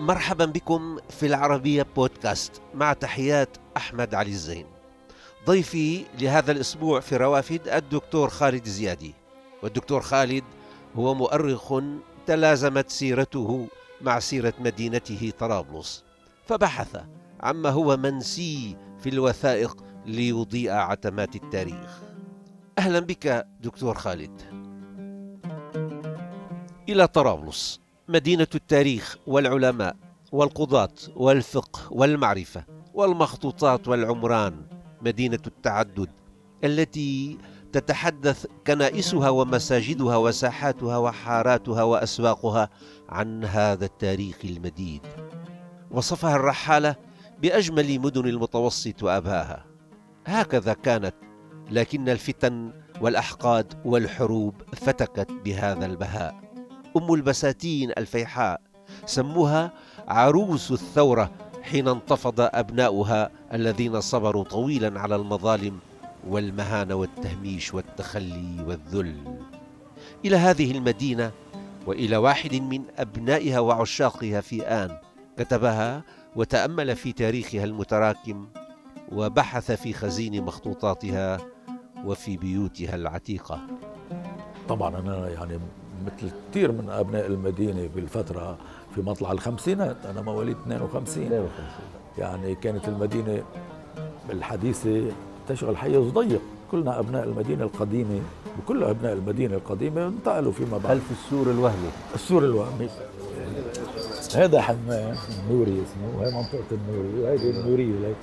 مرحبا بكم في العربية بودكاست مع تحيات أحمد علي الزين. ضيفي لهذا الأسبوع في روافد الدكتور خالد زيادي. والدكتور خالد هو مؤرخ تلازمت سيرته مع سيرة مدينته طرابلس. فبحث عما هو منسي في الوثائق ليضيء عتمات التاريخ. أهلا بك دكتور خالد. إلى طرابلس. مدينة التاريخ والعلماء والقضاة والفقه والمعرفة والمخطوطات والعمران مدينة التعدد التي تتحدث كنائسها ومساجدها وساحاتها وحاراتها وأسواقها عن هذا التاريخ المديد. وصفها الرحالة بأجمل مدن المتوسط وأبهاها. هكذا كانت لكن الفتن والأحقاد والحروب فتكت بهذا البهاء. أم البساتين الفيحاء سموها عروس الثورة حين انتفض أبناؤها الذين صبروا طويلا على المظالم والمهانة والتهميش والتخلي والذل. إلى هذه المدينة وإلى واحد من أبنائها وعشاقها في آن كتبها وتأمل في تاريخها المتراكم وبحث في خزين مخطوطاتها وفي بيوتها العتيقة. طبعا أنا يعني مثل كثير من أبناء المدينة بالفترة في مطلع الخمسينات. أنا مواليد 52 52 يعني كانت المدينة الحديثة تشغل حيز ضيق كلنا أبناء المدينة القديمة وكل أبناء المدينة القديمة انتقلوا فيما بعد. خلف السور الوهمي. السور الوهمي. هذا حمام نوري اسمه. وهي منطقة النوري. وهيدي النورية.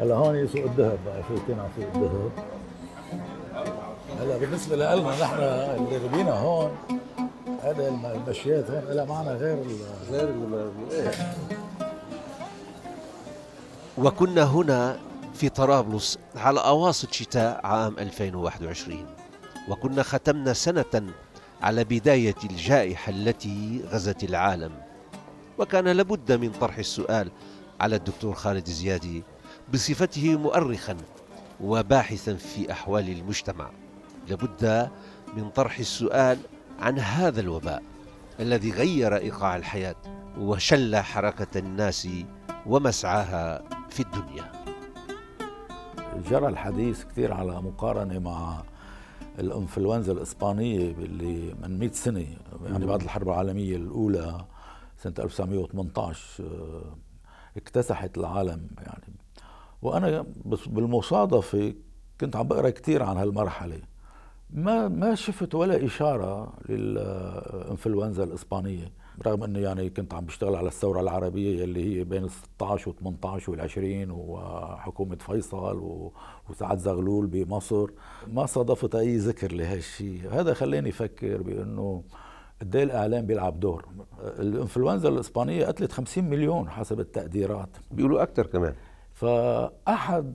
هلا هون سوق الذهب بقى فايتين على سوق الذهب. هلا بالنسبة لنا نحن اللي ربينا هون هذا المشيات هون لها معنى غير غير إيه. وكنا هنا في طرابلس على أواسط شتاء عام 2021 وكنا ختمنا سنة على بداية الجائحة التي غزت العالم وكان لابد من طرح السؤال على الدكتور خالد زيادي بصفته مؤرخا وباحثا في أحوال المجتمع لابد من طرح السؤال عن هذا الوباء الذي غير إيقاع الحياة وشل حركة الناس ومسعاها في الدنيا. جرى الحديث كثير على مقارنة مع الإنفلونزا الإسبانية اللي من 100 سنة يعني بعد الحرب العالمية الأولى سنة 1918 آه، اكتسحت العالم يعني. وأنا بالمصادفة كنت عم بقرأ كثير عن هالمرحلة. ما ما شفت ولا إشارة للإنفلونزا الإسبانية رغم إنه يعني كنت عم بشتغل على الثورة العربية اللي هي بين ال 16 و 18 وال 20 وحكومة فيصل وسعد زغلول بمصر. ما صادفت أي ذكر لهالشيء هذا خلاني أفكر بأنه قد إيه الإعلام بيلعب دور. الإنفلونزا الإسبانية قتلت 50 مليون حسب التقديرات. بيقولوا أكثر كمان. فأحد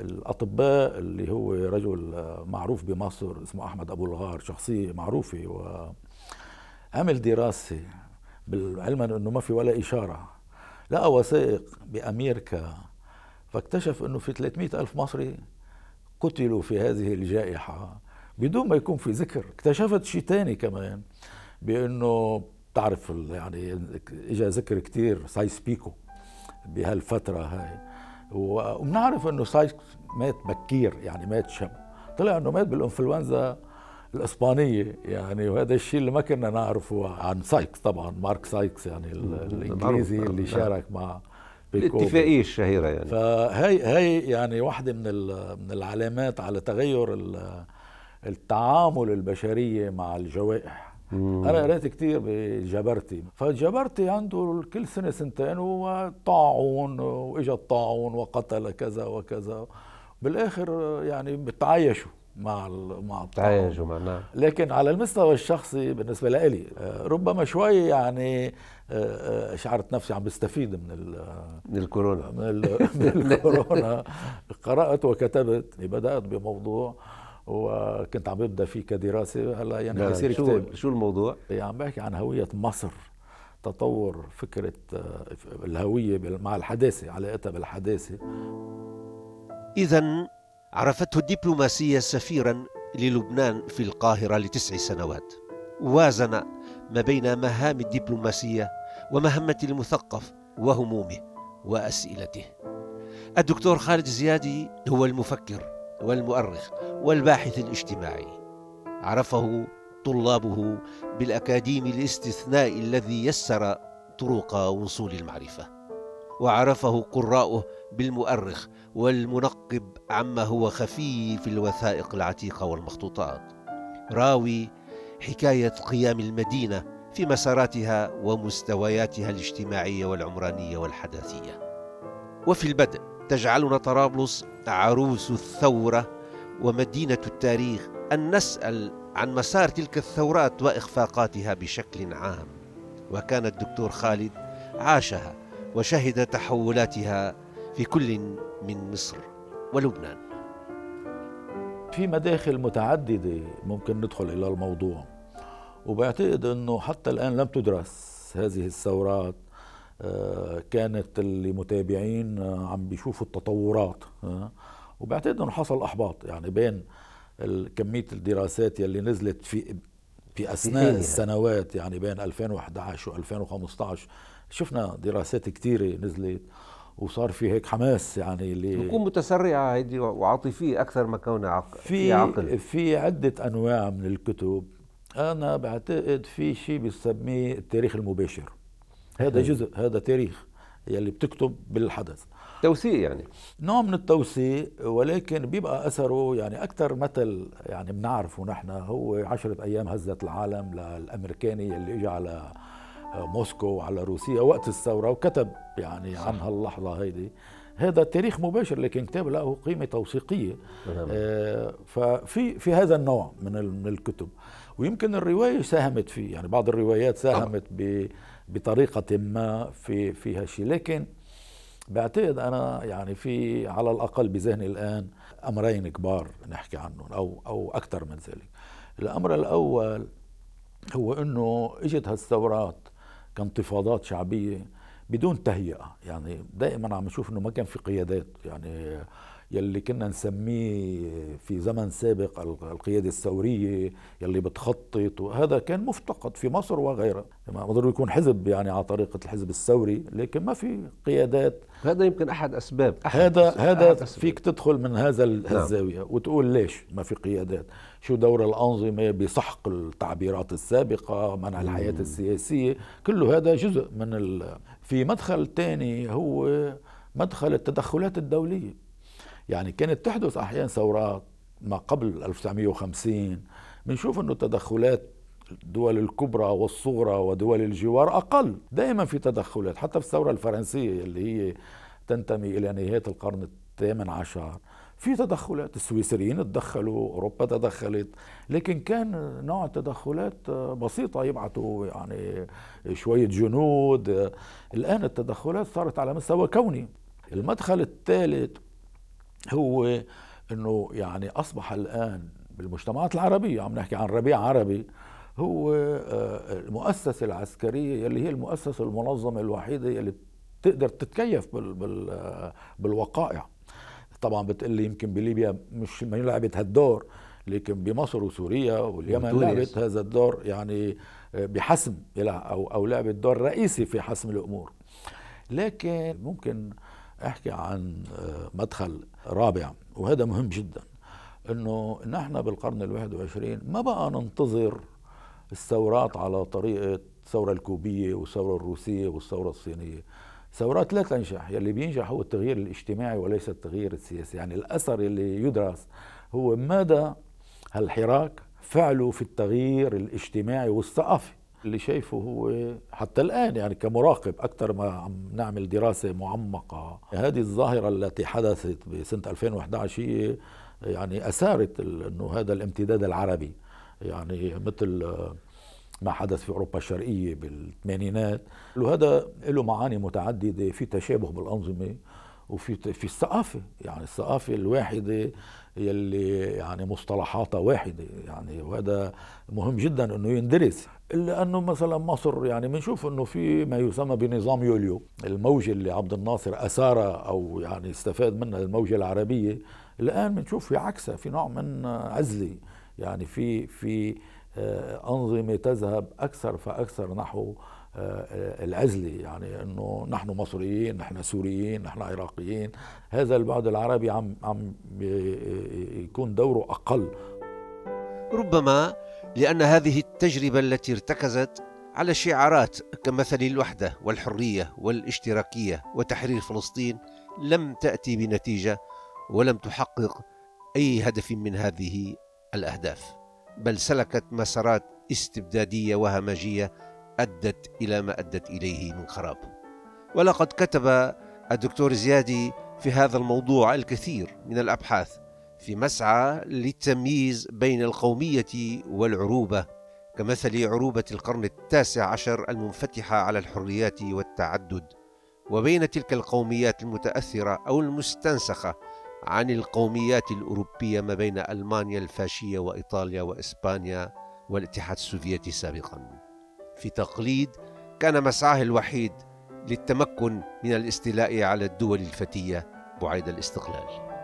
الأطباء اللي هو رجل معروف بمصر اسمه أحمد أبو الغار شخصية معروفة وعمل دراسة علما أنه ما في ولا إشارة لقى وثائق بأمريكا فاكتشف أنه في 300 ألف مصري قتلوا في هذه الجائحة بدون ما يكون في ذكر. اكتشفت شيء ثاني كمان بأنه تعرف يعني اجى ذكر كتير سايكس بيكو. بهالفترة هاي. وبنعرف إنه سايكس مات بكير يعني مات شب طلع إنه مات بالإنفلونزا الإسبانية يعني وهذا الشيء اللي ما كنا نعرفه عن سايكس طبعا مارك سايكس يعني الإنجليزي اللي شارك مع الاتفاقية الشهيرة يعني. فهي هي يعني واحدة من من العلامات على تغير التعامل البشرية مع الجوائح. أنا قريت كثير بجبرتي. فجبرتي عنده كل سنة سنتين هو طاعون واجى الطاعون وقتل كذا وكذا. بالآخر يعني بتعايشوا مع مع تعايشوا معناه لكن على المستوى الشخصي بالنسبة لي ربما شوي يعني آه، آه، شعرت نفسي عم بستفيد من من الكورونا. من الكورونا. قرأت وكتبت بدأت بموضوع. وكنت عم ببدا فيه كدراسة هلأ يعني حيصير شو. شو الموضوع؟ يعني عم بحكي عن هوية مصر تطور فكرة آه، الهوية مع الحداثة علاقتها بالحداثة اذا عرفته الدبلوماسية سفيرا للبنان في القاهرة لتسع سنوات وازن ما بين مهام الدبلوماسية ومهمة المثقف وهمومه وأسئلته الدكتور خالد زيادي هو المفكر والمؤرخ والباحث الاجتماعي. عرفه طلابه بالأكاديمي الاستثنائي الذي يسر طرق وصول المعرفة. وعرفه قراؤه بالمؤرخ والمنقب عما هو خفي في الوثائق العتيقة والمخطوطات. راوي حكاية قيام المدينة في مساراتها ومستوياتها الاجتماعية والعمرانية والحداثية. وفي البدء تجعلنا طرابلس عروس الثورة ومدينة التاريخ أن نسأل عن مسار تلك الثورات وإخفاقاتها بشكل عام. وكان الدكتور خالد عاشها وشهد تحولاتها في كل من مصر ولبنان. في مداخل متعددة ممكن ندخل إلى الموضوع وبعتقد أنه حتى الآن لم تدرس هذه الثورات كانت اللي متابعين آه، عم بيشوفوا التطورات آه، وبعتقد إنه حصل أحباط يعني بين كمية الدراسات يلي نزلت في في أثناء السنوات يعني بين 2011 و2015 شفنا دراسات كثيره نزلت وصار في هيك حماس يعني اللي بكون متسرعة هيدي وعاطفية أكثر ما كونها عقل في عقل. في عدة أنواع من الكتب. أنا بعتقد في شيء بسميه التاريخ المباشر. هذا جزء هذا تاريخ يلي بتكتب بالحدث. توثيق يعني. نوع من التوثيق ولكن بيبقى أثره يعني أكثر مثل يعني بنعرفه نحن هو عشرة أيام هزت العالم للأمريكاني اللي اجى على موسكو وعلى روسيا وقت الثورة وكتب يعني عن هاللحظه هيدي. هذا تاريخ مباشر لكن كتاب له قيمة توثيقية. آه ففي في هذا النوع من من الكتب. ويمكن الرواية ساهمت فيه يعني بعض الروايات ساهمت بطريقة ما في في هالشيء لكن بعتقد أنا يعني في على الأقل بذهني الآن أمرين كبار نحكي عنهم أو أو أكثر من ذلك. الأمر الأول هو إنه إجت هالثورات كانتفاضات شعبية بدون تهيئة. يعني دائما عم نشوف إنه ما كان في قيادات. يعني يلي كنا نسميه في زمن سابق القيادة الثورية يلي بتخطط وهذا كان مفتقد في مصر وغيرها. ما ضروري يكون حزب يعني على طريقة الحزب الثوري لكن ما في قيادات. هذا يمكن أحد أسباب. أحد هذا أسباب. هذا أحد فيك تدخل من هذا نعم. الزاوية وتقول ليش ما في قيادات؟ شو دور الأنظمة بسحق التعبيرات السابقة منع الحياة السياسية؟ كله هذا جزء من ال... في مدخل ثاني هو مدخل التدخلات الدولية. يعني كانت تحدث أحيانا ثورات ما قبل 1950 بنشوف إنه تدخلات الدول الكبرى والصغرى ودول الجوار أقل دائما في تدخلات حتى في الثورة الفرنسية اللي هي تنتمي إلى نهاية القرن الثامن عشر في تدخلات السويسريين تدخلوا أوروبا تدخلت لكن كان نوع تدخلات بسيطة يبعثوا يعني شوية جنود. الآن التدخلات صارت على مستوى كوني. المدخل الثالث هو إنه يعني أصبح الآن بالمجتمعات العربية عم نحكي عن ربيع عربي هو آه، المؤسسة العسكرية اللي هي المؤسسة المنظمة الوحيدة اللي تقدر تتكيف بال بال آه، بالوقائع. طبعا بتقلي يمكن بليبيا مش ما لعبت هالدور لكن بمصر وسوريا واليمن لعبت هذا الدور يعني آه، بحسم أو أو لعبت دور رئيسي في حسم الأمور. لكن ممكن احكي عن مدخل رابع وهذا مهم جدا إنه نحن بالقرن الواحد وعشرين ما بقى ننتظر الثورات على طريقة الثورة الكوبية والثورة الروسية والثورة الصينية. ثورات لا تنجح يلي بينجح هو التغيير الاجتماعي وليس التغيير السياسي. يعني الأثر اللي يدرس هو مدى هالحراك فعله في التغيير الاجتماعي والثقافي. اللي شايفه هو حتى الآن يعني كمراقب أكثر ما عم نعمل دراسة معمقة. هذه الظاهرة التي حدثت بسنة 2011 هي يعني أثارت أنه هذا الامتداد العربي. يعني مثل ما حدث في أوروبا الشرقية بالثمانينات وهذا له معاني متعددة في تشابه بالأنظمة. وفي في الثقافة يعني الثقافة الواحدة يلي يعني مصطلحاتها واحدة يعني وهذا مهم جدا إنه يندرس. الا انه مثلا مصر يعني بنشوف إنه في ما يسمى بنظام يوليو الموجة اللي عبد الناصر اثارها أو يعني استفاد منها الموجة العربية. الآن بنشوف في عكسها في نوع من عزلة يعني في في أنظمة تذهب أكثر فأكثر نحو العزلة يعني أنه نحن مصريين نحن سوريين نحن عراقيين. هذا البعد العربي عم عم يكون دوره أقل. ربما لأن هذه التجربة التي ارتكزت على شعارات كمثل الوحدة والحرية والاشتراكية وتحرير فلسطين لم تأتي بنتيجة ولم تحقق أي هدف من هذه الأهداف بل سلكت مسارات استبدادية وهمجية أدت إلى ما أدت إليه من خراب. ولقد كتب الدكتور زيادي في هذا الموضوع الكثير من الأبحاث في مسعى للتمييز بين القومية والعروبة كمثل عروبة القرن التاسع عشر المنفتحة على الحريات والتعدد وبين تلك القوميات المتأثرة أو المستنسخة عن القوميات الأوروبية ما بين ألمانيا الفاشية وإيطاليا وإسبانيا والاتحاد السوفيتي سابقا. في تقليد كان مسعاه الوحيد للتمكن من الاستيلاء على الدول الفتية بعيد الاستقلال.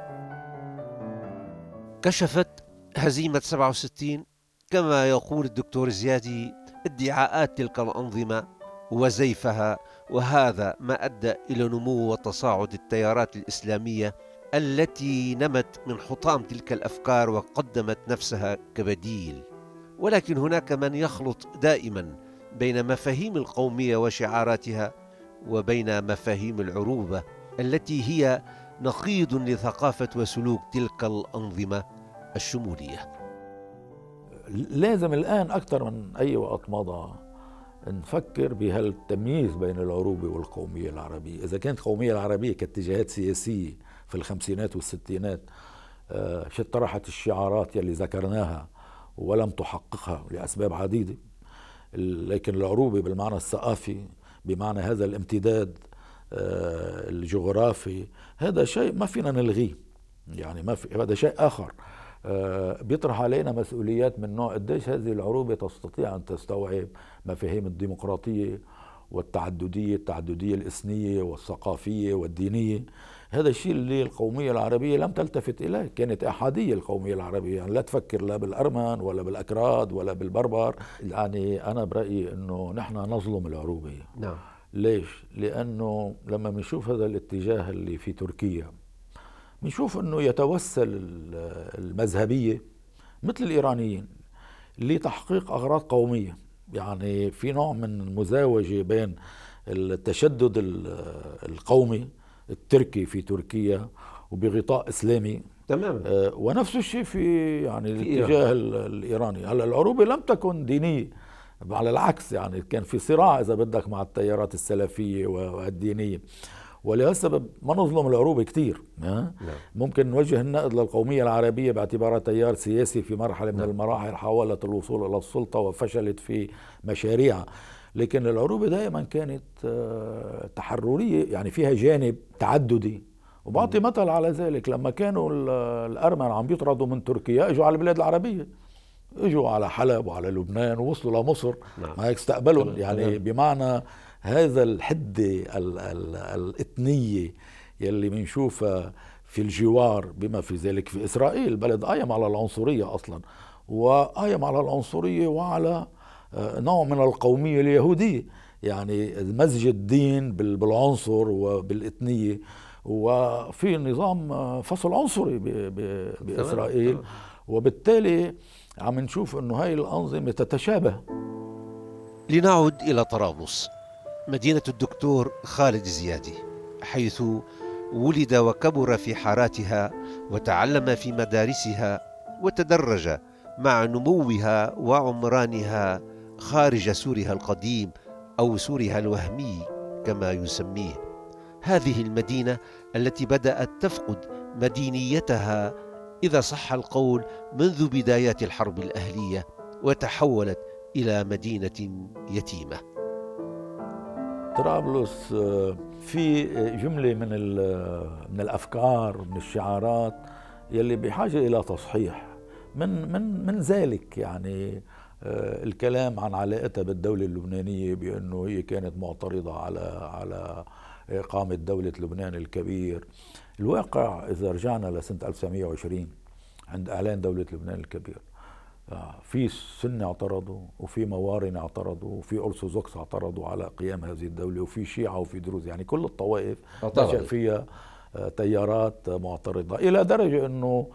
كشفت هزيمة 67 كما يقول الدكتور زيادي ادعاءات تلك الأنظمة وزيفها وهذا ما أدى إلى نمو وتصاعد التيارات الإسلامية التي نمت من حطام تلك الأفكار وقدمت نفسها كبديل. ولكن هناك من يخلط دائما بين مفاهيم القومية وشعاراتها وبين مفاهيم العروبة التي هي نقيض لثقافة وسلوك تلك الأنظمة الشمولية. لازم الآن أكثر من أي وقت مضى نفكر بهالتمييز بين العروبة والقومية العربية. إذا كانت القومية العربية كاتجاهات سياسية في الخمسينات والستينات آه، طرحت الشعارات يلي ذكرناها ولم تحققها لأسباب عديدة لكن العروبة بالمعنى الثقافي بمعنى هذا الامتداد آه، الجغرافي هذا شيء ما فينا نلغيه. يعني ما في هذا شيء آخر. آه، بيطرح علينا مسؤوليات من نوع قديش هذه العروبة تستطيع أن تستوعب مفاهيم الديمقراطية والتعددية التعددية الإثنية والثقافية والدينية. هذا الشيء اللي القومية العربية لم تلتفت إليه. كانت أحادية القومية العربية يعني لا تفكر لا بالأرمن ولا بالأكراد ولا بالبربر. يعني أنا برأيي أنه نحن نظلم العروبة نعم. ليش؟ لأنه لما بنشوف هذا الاتجاه اللي في تركيا بنشوف أنه يتوسل المذهبية مثل الإيرانيين لتحقيق أغراض قومية. يعني في نوع من المزاوجة بين التشدد القومي التركي في تركيا وبغطاء إسلامي تماما آه ونفس الشيء في يعني في الاتجاه إيران. الإيراني هلا العروبه لم تكن دينية على العكس يعني كان في صراع إذا بدك مع التيارات السلفية والدينية ولهالسبب ما نظلم العروبة كثير نعم. ممكن نوجه النقد للقومية العربية باعتبارها تيار سياسي في مرحلة من نعم. المراحل حاولت الوصول إلى السلطة وفشلت في مشاريعها لكن العروبة دائما كانت آه، تحررية يعني فيها جانب تعددي. وبعطي مثل على ذلك لما كانوا الأرمن عم بيطردوا من تركيا إجوا على البلاد العربية. إجوا على حلب وعلى لبنان ووصلوا لمصر. نعم. ما هيك استقبلوا يعني بمعنى هذا الحدة الإثنية يلي بنشوفها في الجوار بما في ذلك في إسرائيل. بلد قايم على العنصرية أصلا وقايم على العنصرية وعلى نوع من القومية اليهودية. يعني مزج الدين بالعنصر وبالإثنية. وفي نظام آه، فصل عنصري بإسرائيل. وبالتالي عم نشوف أنه هاي الأنظمة تتشابه. لنعد إلى طرابلس مدينة الدكتور خالد زيادي حيث ولد وكبر في حاراتها وتعلم في مدارسها وتدرج مع نموها وعمرانها خارج سورها القديم أو سورها الوهمي كما يسميه. هذه المدينة التي بدأت تفقد مدينيتها إذا صح القول منذ بدايات الحرب الأهلية وتحولت إلى مدينة يتيمة. طرابلس آه، في جملة من من الأفكار من الشعارات يلي بحاجة إلى تصحيح. من من من ذلك يعني آه، الكلام عن علاقتها بالدولة اللبنانية بأنه هي كانت معترضة على على إقامة دولة لبنان الكبير. الواقع إذا رجعنا لسنة 1920 عند إعلان دولة لبنان الكبير آه، في سنة اعترضوا وفي موارن اعترضوا وفي أرثوذكس اعترضوا على قيام هذه الدولة وفي شيعة وفي دروز. يعني كل الطوائف نشأ فيها آه، تيارات معترضة إلى درجة أنه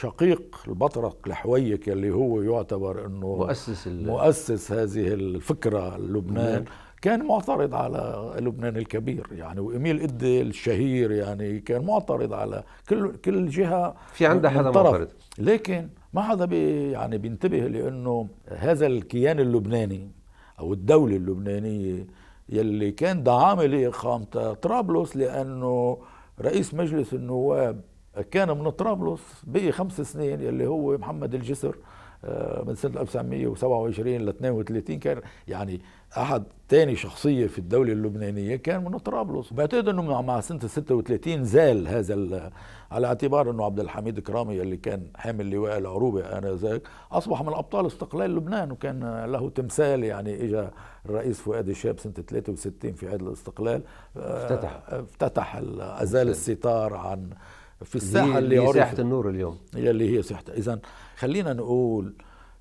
شقيق البطرق الحويك اللي هو يعتبر إنه مؤسس مؤسس هذه الفكرة لبنان. كان معترض على لبنان الكبير. يعني وإميل إدي الشهير يعني كان معترض على كل كل جهة في عندها حدا معترض. لكن ما حدا بي يعني بينتبه لأنه هذا الكيان اللبناني أو الدولة اللبنانية يلي كان دعامة لإقامة طرابلس لأنه رئيس مجلس النواب كان من طرابلس بقي خمس سنين يلي هو محمد الجسر آه، من سنة 1927 ل 32 كان يعني أحد ثاني شخصية في الدولة اللبنانية كان من طرابلس. بعتقد إنه مع سنة 36 زال هذا على اعتبار إنه عبد الحميد كرامي اللي كان حامل لواء العروبة آنذاك أصبح من أبطال استقلال لبنان وكان له تمثال يعني اجى الرئيس فؤاد الشاب سنة 63 في عيد الاستقلال. آه، افتتح. افتتح أزال الستار عن في الساحة اللي, اللي ساحة النور اليوم. اللي هي ساحة. اذا خلينا نقول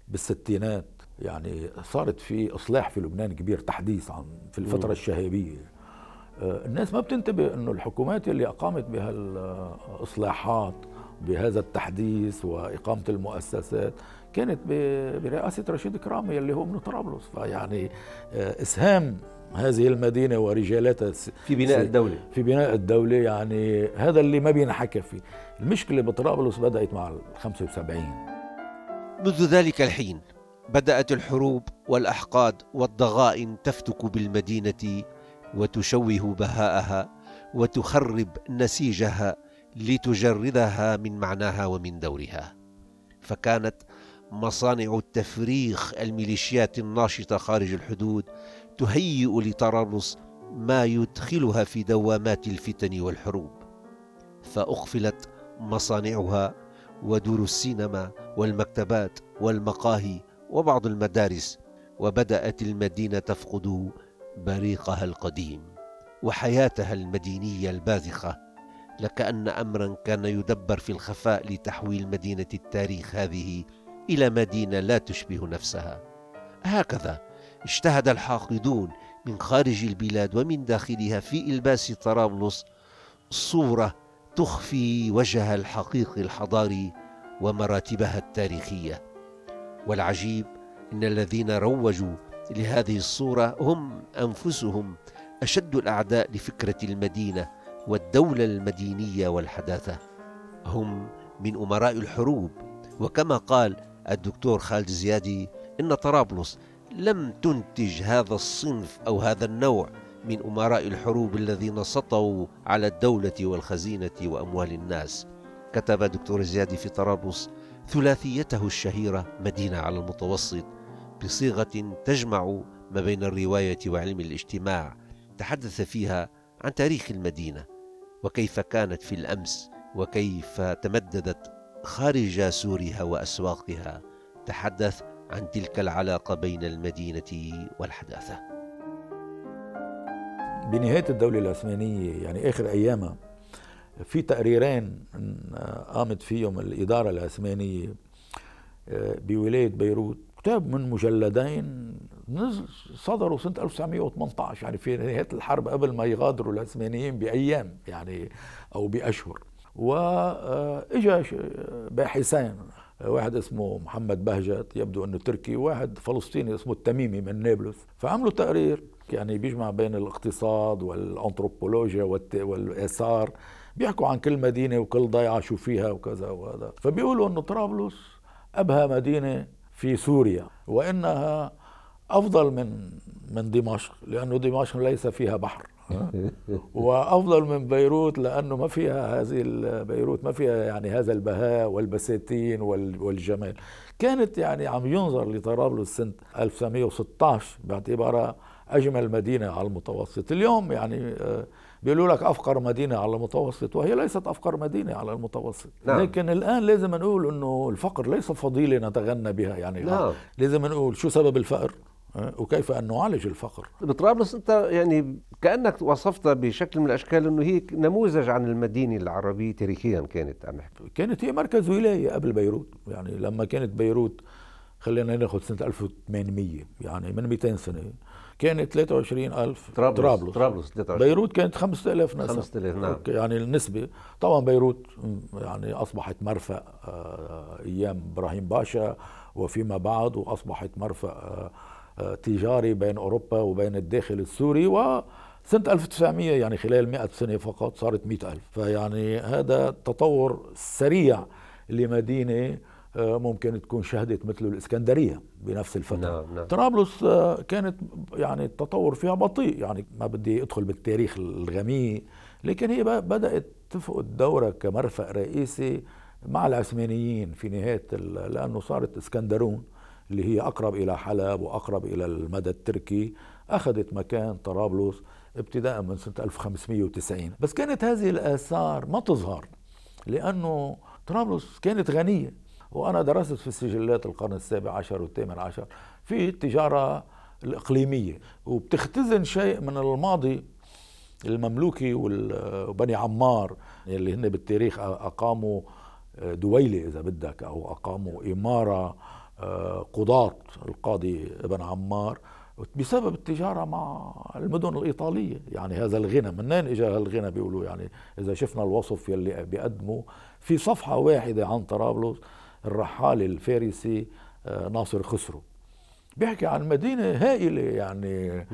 بالستينات يعني صارت في إصلاح في لبنان كبير تحديث عن في الفترة الشهابيه آه، الناس ما بتنتبه إنه الحكومات اللي أقامت بهالإصلاحات بهذا التحديث وإقامة المؤسسات كانت برئاسة رشيد كرامي اللي هو من طرابلس. فيعني آه، إسهام هذه المدينة ورجالاتها في بناء الدولة. في بناء الدولة يعني هذا اللي ما بينحكى فيه. المشكلة بطرابلس بدأت مع ال 75 منذ ذلك الحين بدأت الحروب والأحقاد والضغائن تفتك بالمدينة وتشوه بهاءها وتخرب نسيجها لتجردها من معناها ومن دورها. فكانت مصانع التفريخ الميليشيات الناشطة خارج الحدود تهيئ لطرابلس ما يدخلها في دوامات الفتن والحروب. فاغفلت مصانعها ودور السينما والمكتبات والمقاهي وبعض المدارس وبدأت المدينة تفقد بريقها القديم وحياتها المدينية الباذخة. لكأن أمرا كان يدبر في الخفاء لتحويل مدينة التاريخ هذه إلى مدينة لا تشبه نفسها. هكذا اجتهد الحاقدون من خارج البلاد ومن داخلها في إلباس طرابلس صورة تخفي وجهها الحقيقي الحضاري ومراتبها التاريخية. والعجيب إن الذين روجوا لهذه الصورة هم أنفسهم أشد الأعداء لفكرة المدينة والدولة المدينية والحداثة. هم من أمراء الحروب. وكما قال الدكتور خالد زيادي إن طرابلس لم تنتج هذا الصنف أو هذا النوع من أمراء الحروب الذين سطوا على الدولة والخزينة وأموال الناس. كتب دكتور زيادي في طرابلس ثلاثيته الشهيرة مدينة على المتوسط بصيغة تجمع ما بين الرواية وعلم الاجتماع تحدث فيها عن تاريخ المدينة وكيف كانت في الأمس وكيف تمددت خارج سورها وأسواقها. تحدث عن تلك العلاقة بين المدينة والحداثة. بنهاية الدولة العثمانية يعني آخر أيامها في تقريرين قامت فيهم الإدارة العثمانية آه، بولاية بيروت. كتاب من مجلدين صدروا سنة 1918 يعني في نهاية الحرب قبل ما يغادروا العثمانيين بأيام يعني أو بأشهر. واجا باحثين واحد اسمه محمد بهجت يبدو إنه تركي وواحد فلسطيني اسمه التميمي من نابلس. فعملوا تقرير يعني بيجمع بين الاقتصاد والأنثروبولوجيا والآثار بيحكوا عن كل مدينة وكل ضيعة شو فيها وكذا وهذا. فبيقولوا إنه طرابلس ابهى مدينة في سوريا وإنها أفضل من من دمشق لأنه دمشق ليس فيها بحر. وافضل من بيروت لأنه ما فيها هذه بيروت ما فيها يعني هذا البهاء والبساتين والجمال كانت يعني عم ينظر لطرابلس سنة 1916 باعتبارها أجمل مدينة على المتوسط اليوم يعني آه، بيقولوا لك أفقر مدينة على المتوسط وهي ليست أفقر مدينة على المتوسط نعم. لكن الآن لازم نقول إنه الفقر ليس فضيلة نتغنى بها يعني نعم. لازم نقول شو سبب الفقر وكيف أن نعالج الفقر؟ بطرابلس أنت يعني كأنك وصفت بشكل من الأشكال إنه هي نموذج عن المدينة العربية تاريخيا كانت عم كانت هي مركز ولاية قبل بيروت. يعني لما كانت بيروت خلينا ناخذ سنة 1800 يعني من 200 سنة كانت 23000 طرابلس طرابلس. طرابلس 23 بيروت كانت 5000 نسمه 5000 نعم. يعني النسبة طبعا بيروت يعني أصبحت مرفأ آه، أيام إبراهيم باشا وفيما بعد وأصبحت مرفأ آه، تجاري بين أوروبا وبين الداخل السوري وسنة 1900 يعني خلال 100 سنة فقط صارت 100 ألف. فيعني هذا تطور سريع لمدينة آه، ممكن تكون شهدت مثل الإسكندرية بنفس الفترة. نعم نعم. طرابلس آه، كانت يعني التطور فيها بطيء. يعني ما بدي أدخل بالتاريخ الغميق لكن هي ب- بدأت تفقد دورها كمرفأ رئيسي مع العثمانيين في نهاية ال- لأنه صارت إسكندرون اللي هي أقرب إلى حلب وأقرب إلى المدى التركي أخذت مكان طرابلس ابتداء من سنة 1590 بس كانت هذه الآثار ما تظهر لأنه طرابلس كانت غنية. وأنا درست في سجلات القرن السابع عشر والثامن عشر في التجارة الإقليمية. وبتختزن شيء من الماضي المملوكي وبني عمار اللي هن بالتاريخ أقاموا دويلة إذا بدك أو أقاموا إمارة آه، قضاة القاضي ابن عمار بسبب التجارة مع المدن الإيطالية. يعني هذا الغنى منين اجى هالغنى بيقولوا يعني إذا شفنا الوصف يلي بيقدموا في صفحة واحدة عن طرابلس الرحال الفارسي آه، ناصر خسرو. بيحكي عن مدينة هائلة يعني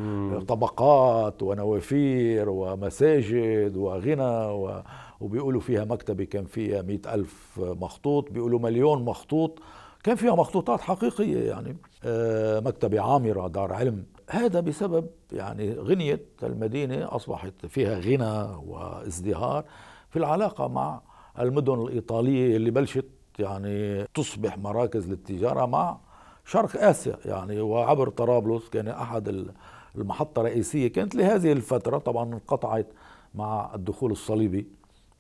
طبقات ونوافير ومساجد وغنى و... وبيقولوا فيها مكتبة كان فيها مئة ألف مخطوط بيقولوا مليون مخطوط كان فيها مخطوطات حقيقية يعني آه، مكتبة عامرة دار علم. هذا بسبب يعني غنية المدينة أصبحت فيها غنى وازدهار في العلاقة مع المدن الإيطالية اللي بلشت يعني تصبح مراكز للتجارة مع شرق آسيا يعني. وعبر طرابلس كان أحد ال- المحطة الرئيسية. كانت لهذه الفترة طبعا انقطعت مع الدخول الصليبي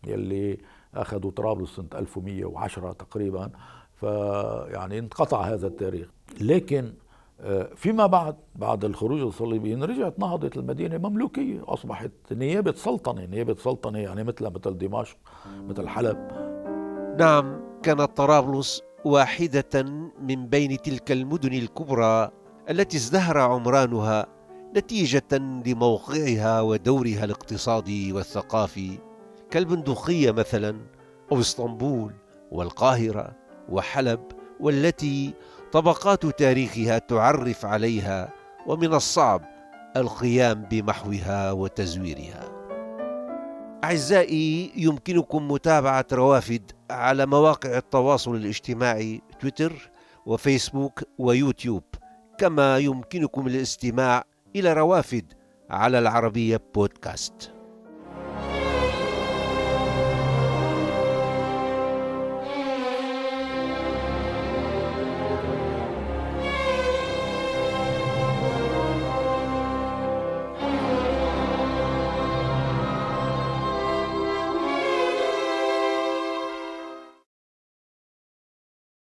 يلي أخذوا طرابلس سنة 1110 تقريبا. فيعني انقطع هذا التاريخ. لكن آه، فيما بعد بعد الخروج الصليبيين رجعت نهضت المدينة مملوكية. أصبحت نيابة سلطنة نيابة سلطنة يعني مثل مثل دمشق مثل حلب. نعم كانت طرابلس واحدة من بين تلك المدن الكبرى التي ازدهر عمرانها نتيجة لموقعها ودورها الاقتصادي والثقافي كالبندقية مثلا أو إسطنبول والقاهرة. وحلب والتي طبقات تاريخها تعرف عليها ومن الصعب القيام بمحوها وتزويرها. أعزائي يمكنكم متابعة روافد على مواقع التواصل الاجتماعي تويتر وفيسبوك ويوتيوب كما يمكنكم الاستماع إلى روافد على العربية بودكاست.